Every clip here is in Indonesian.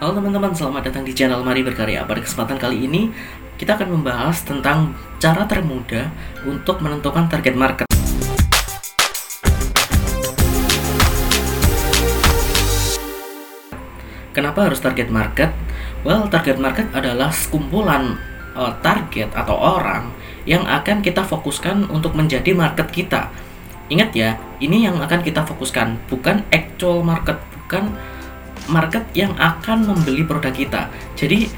Halo teman-teman, selamat datang di channel Mari Berkarya. Pada kesempatan kali ini, kita akan membahas tentang cara termudah untuk menentukan target market. Kenapa harus target market? Well, target market adalah sekumpulan uh, target atau orang yang akan kita fokuskan untuk menjadi market kita. Ingat ya, ini yang akan kita fokuskan, bukan actual market, bukan market yang akan membeli produk kita. Jadi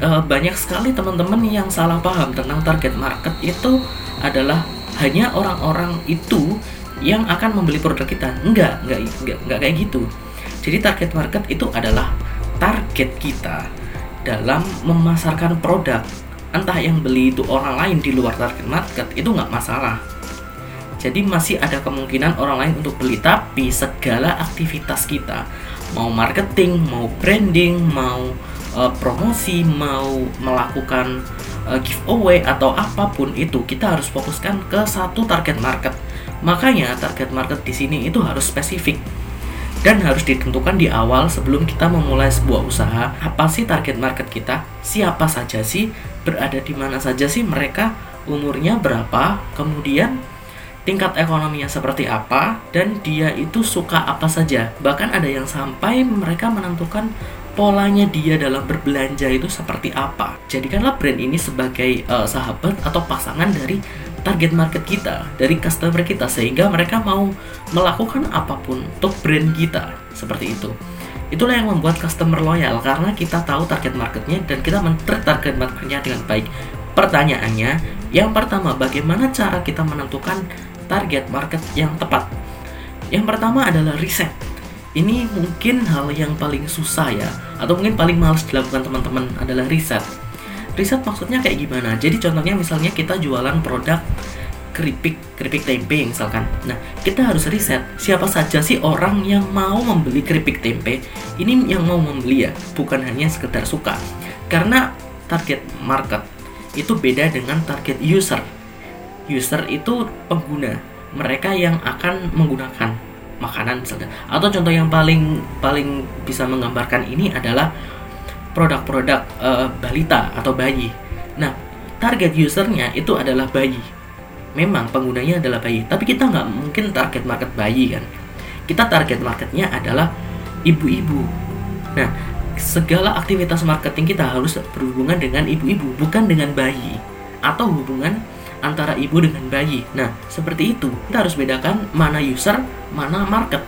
uh, banyak sekali teman-teman yang salah paham tentang target market itu adalah hanya orang-orang itu yang akan membeli produk kita. Enggak, enggak, enggak, enggak kayak gitu. Jadi target market itu adalah target kita dalam memasarkan produk. Entah yang beli itu orang lain di luar target market itu nggak masalah. Jadi masih ada kemungkinan orang lain untuk beli, tapi segala aktivitas kita, mau marketing, mau branding, mau uh, promosi, mau melakukan uh, giveaway atau apa pun itu, kita harus fokuskan ke satu target market. Makanya target market di sini itu harus spesifik dan harus ditentukan di awal sebelum kita memulai sebuah usaha. Apa sih target market kita? Siapa saja sih? Berada di mana saja sih mereka? Umurnya berapa? Kemudian tingkat ekonominya seperti apa dan dia itu suka apa saja bahkan ada yang sampai mereka menentukan polanya dia dalam berbelanja itu seperti apa jadikanlah brand ini sebagai uh, sahabat atau pasangan dari target market kita, dari customer kita sehingga mereka mau melakukan apa pun untuk brand kita seperti itu. Itulah yang membuat customer loyal karena kita tahu target marketnya dan kita men target marketnya dengan baik. Pertanyaannya, yang pertama bagaimana cara kita menentukan target market yang tepat? Yang pertama adalah riset. Ini mungkin hal yang paling susah ya, atau mungkin paling males dilakukan teman-teman adalah riset. Riset maksudnya kayak gimana? Jadi contohnya misalnya kita jualan produk keripik keripik tempe misalkan. Nah kita harus riset siapa saja sih orang yang mau membeli keripik tempe. Ini yang mau membeli ya bukan hanya sekedar suka. Karena target market itu beda dengan target user user itu pengguna mereka yang akan menggunakan makanan misalnya atau contoh yang paling paling bisa menggambarkan ini adalah produk-produk uh, balita atau bayi. Nah, target usernya itu adalah bayi. Memang penggunanya adalah bayi, tapi kita nggak mungkin target market bayi kan. Kita target marketnya adalah ibu-ibu. Nah, segala aktivitas marketing kita harus berhubungan dengan ibu-ibu, bukan dengan bayi. Atau hubungan antara ibu dengan bayi. Nah, seperti itu. Kita harus bedakan mana user, mana market,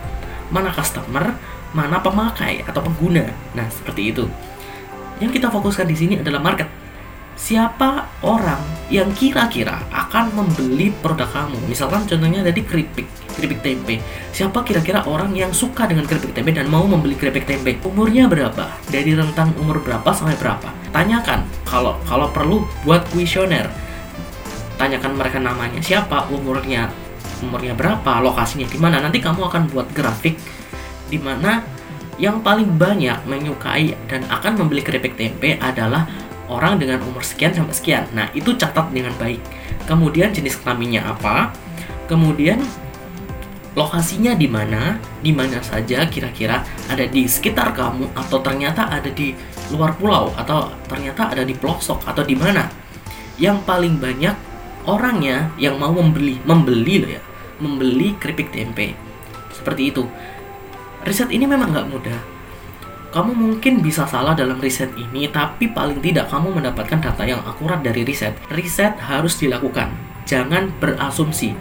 mana customer, mana pemakai atau pengguna. Nah, seperti itu. Yang kita fokuskan di sini adalah market. Siapa orang yang kira-kira akan membeli produk kamu? Misalkan contohnya tadi keripik, keripik tempe. Siapa kira-kira orang yang suka dengan keripik tempe dan mau membeli keripik tempe? Umurnya berapa? Dari rentang umur berapa sampai berapa? Tanyakan. Kalau kalau perlu buat kuesioner. Tanyakan mereka namanya siapa, umurnya umurnya berapa, lokasinya di mana. Nanti kamu akan buat grafik di mana yang paling banyak menyukai dan akan membeli keripik tempe adalah orang dengan umur sekian sampai sekian. Nah, itu catat dengan baik. Kemudian jenis kelaminnya apa? Kemudian lokasinya di mana? Di mana saja kira-kira ada di sekitar kamu atau ternyata ada di luar pulau atau ternyata ada di pelosok atau di mana? Yang paling banyak orangnya yang mau membeli, membeli loh ya, membeli keripik tempe. Seperti itu riset ini memang nggak mudah. Kamu mungkin bisa salah dalam riset ini, tapi paling tidak kamu mendapatkan data yang akurat dari riset. Riset harus dilakukan, jangan berasumsi.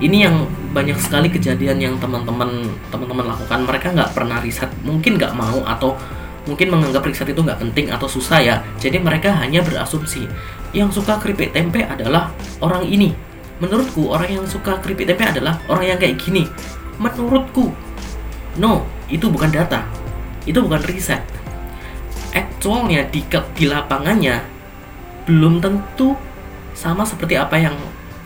Ini yang banyak sekali kejadian yang teman-teman teman-teman lakukan. Mereka nggak pernah riset, mungkin nggak mau atau mungkin menganggap riset itu nggak penting atau susah ya. Jadi mereka hanya berasumsi. Yang suka keripik tempe adalah orang ini. Menurutku orang yang suka keripik tempe adalah orang yang kayak gini. Menurutku No, itu bukan data. Itu bukan riset. Actualnya di, di lapangannya belum tentu sama seperti apa yang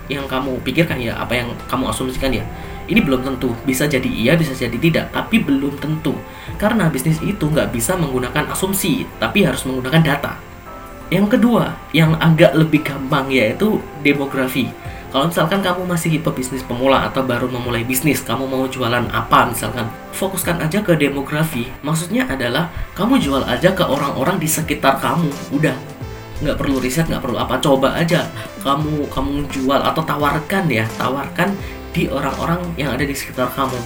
yang kamu pikirkan ya, apa yang kamu asumsikan ya. Ini belum tentu, bisa jadi iya, bisa jadi tidak, tapi belum tentu. Karena bisnis itu nggak bisa menggunakan asumsi, tapi harus menggunakan data. Yang kedua, yang agak lebih gampang yaitu demografi. Kalau misalkan kamu masih pebisnis pemula atau baru memulai bisnis, kamu mau jualan apa misalkan, fokuskan aja ke demografi. Maksudnya adalah kamu jual aja ke orang-orang di sekitar kamu. Udah, nggak perlu riset, nggak perlu apa. Coba aja kamu kamu jual atau tawarkan ya, tawarkan di orang-orang yang ada di sekitar kamu.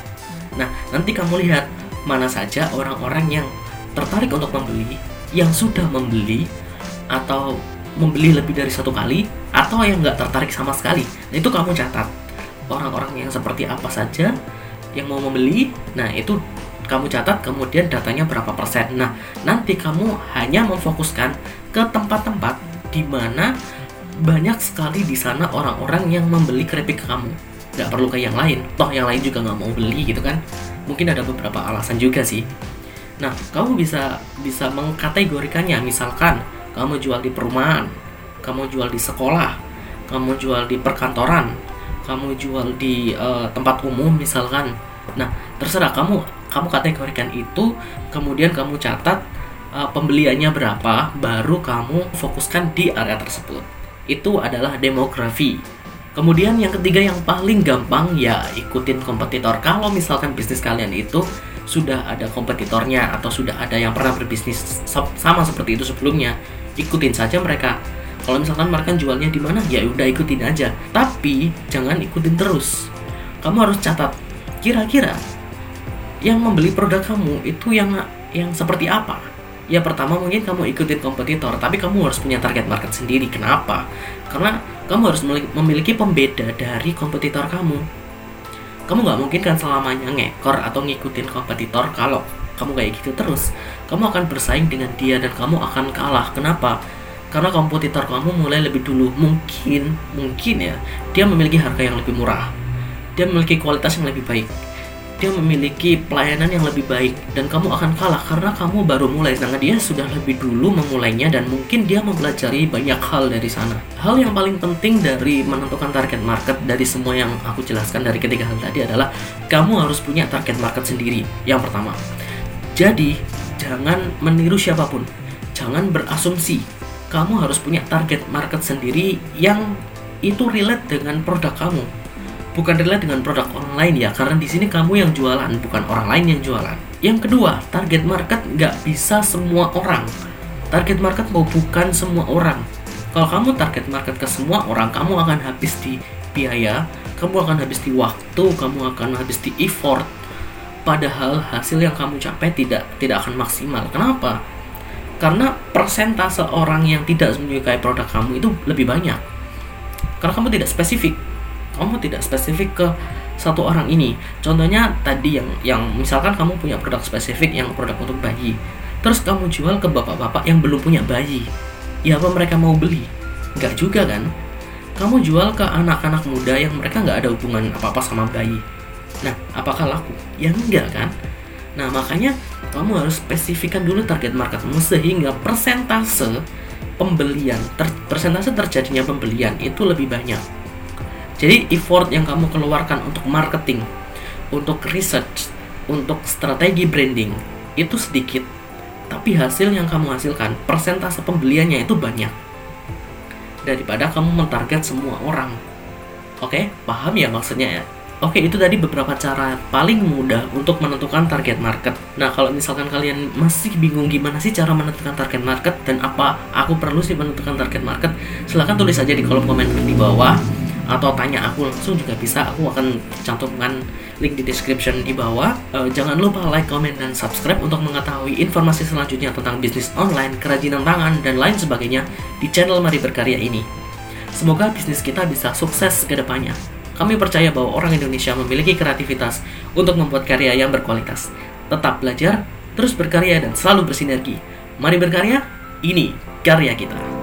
Nah, nanti kamu lihat mana saja orang-orang yang tertarik untuk membeli, yang sudah membeli, atau membeli lebih dari satu kali atau yang nggak tertarik sama sekali. Nah, itu kamu catat orang-orang yang seperti apa saja yang mau membeli. Nah, itu kamu catat kemudian datanya berapa persen. Nah, nanti kamu hanya memfokuskan ke tempat-tempat di mana banyak sekali di sana orang-orang yang membeli keripik kamu. Nggak perlu ke yang lain. Toh yang lain juga nggak mau beli gitu kan. Mungkin ada beberapa alasan juga sih. Nah, kamu bisa bisa mengkategorikannya. Misalkan kamu jual di perumahan, kamu jual di sekolah, kamu jual di perkantoran, kamu jual di uh, tempat umum misalkan. Nah, terserah kamu kamu kategorikan itu, kemudian kamu catat uh, pembeliannya berapa, baru kamu fokuskan di area tersebut. Itu adalah demografi. Kemudian yang ketiga yang paling gampang ya ikutin kompetitor. Kalau misalkan bisnis kalian itu sudah ada kompetitornya atau sudah ada yang pernah berbisnis sama seperti itu sebelumnya, ikutin saja mereka. Kalau misalkan mereka jualnya di mana ya udah ikutin aja. Tapi jangan ikutin terus. Kamu harus catat kira-kira yang membeli produk kamu itu yang yang seperti apa? Ya pertama mungkin kamu ikutin kompetitor tapi kamu harus punya target market sendiri. Kenapa? Karena kamu harus memiliki pembeda dari kompetitor kamu kamu nggak mungkin kan selamanya ngekor atau ngikutin kompetitor kalau kamu kayak gitu terus, kamu akan bersaing dengan dia dan kamu akan kalah. Kenapa? Karena kompetitor kamu mulai lebih dulu. Mungkin, mungkin ya, dia memiliki harga yang lebih murah. Dia memiliki kualitas yang lebih baik dia memiliki pelayanan yang lebih baik dan kamu akan kalah karena kamu baru mulai sedangkan dia sudah lebih dulu memulainya dan mungkin dia mempelajari banyak hal dari sana hal yang paling penting dari menentukan target market dari semua yang aku jelaskan dari ketiga hal tadi adalah kamu harus punya target market sendiri yang pertama jadi, jangan meniru siapa pun. Jangan berasumsi. Kamu harus punya target market sendiri yang itu relate dengan produk kamu. Bukan relate dengan produk online ya, karena di sini kamu yang jualan, bukan orang lain yang jualan. Yang kedua, target market nggak bisa semua orang. Target market mau bukan semua orang. Kalau kamu target market ke semua orang, kamu akan habis di biaya, kamu akan habis di waktu, kamu akan habis di effort, padahal hasil yang kamu capai tidak tidak akan maksimal. Kenapa? Karena persentase orang yang tidak menyukai produk kamu itu lebih banyak. Karena kamu tidak spesifik. Kamu tidak spesifik ke satu orang ini. Contohnya tadi yang yang misalkan kamu punya produk spesifik yang produk untuk bayi. Terus kamu jual ke bapak-bapak yang belum punya bayi. Ya apa mereka mau beli? Enggak juga kan? Kamu jual ke anak-anak muda yang mereka nggak ada hubungan apa-apa sama bayi Nah, apakah laku? Ya enggak kan? Nah, makanya kamu harus spesifikkan dulu target marketmu sehingga persentase pembelian, ter, persentase terjadinya pembelian itu lebih banyak. Jadi effort yang kamu keluarkan untuk marketing, untuk research, untuk strategi branding itu sedikit, tapi hasil yang kamu hasilkan, persentase pembeliannya itu banyak. Daripada kamu mentarget semua orang. Oke, paham ya maksudnya ya? Oke, itu tadi beberapa cara paling mudah untuk menentukan target market. Nah, kalau misalkan kalian masih bingung gimana sih cara menentukan target market dan apa aku perlu sih menentukan target market, silahkan tulis aja di kolom komentar di bawah atau tanya aku langsung juga bisa. Aku akan cantumkan link di description di bawah. Uh, jangan lupa like, comment, dan subscribe untuk mengetahui informasi selanjutnya tentang bisnis online, kerajinan tangan, dan lain sebagainya di channel Mari Berkarya ini. Semoga bisnis kita bisa sukses ke depannya. Kami percaya bahwa orang Indonesia memiliki kreativitas untuk membuat karya yang berkualitas. Tetap belajar, terus berkarya, dan selalu bersinergi. Mari berkarya, ini karya kita.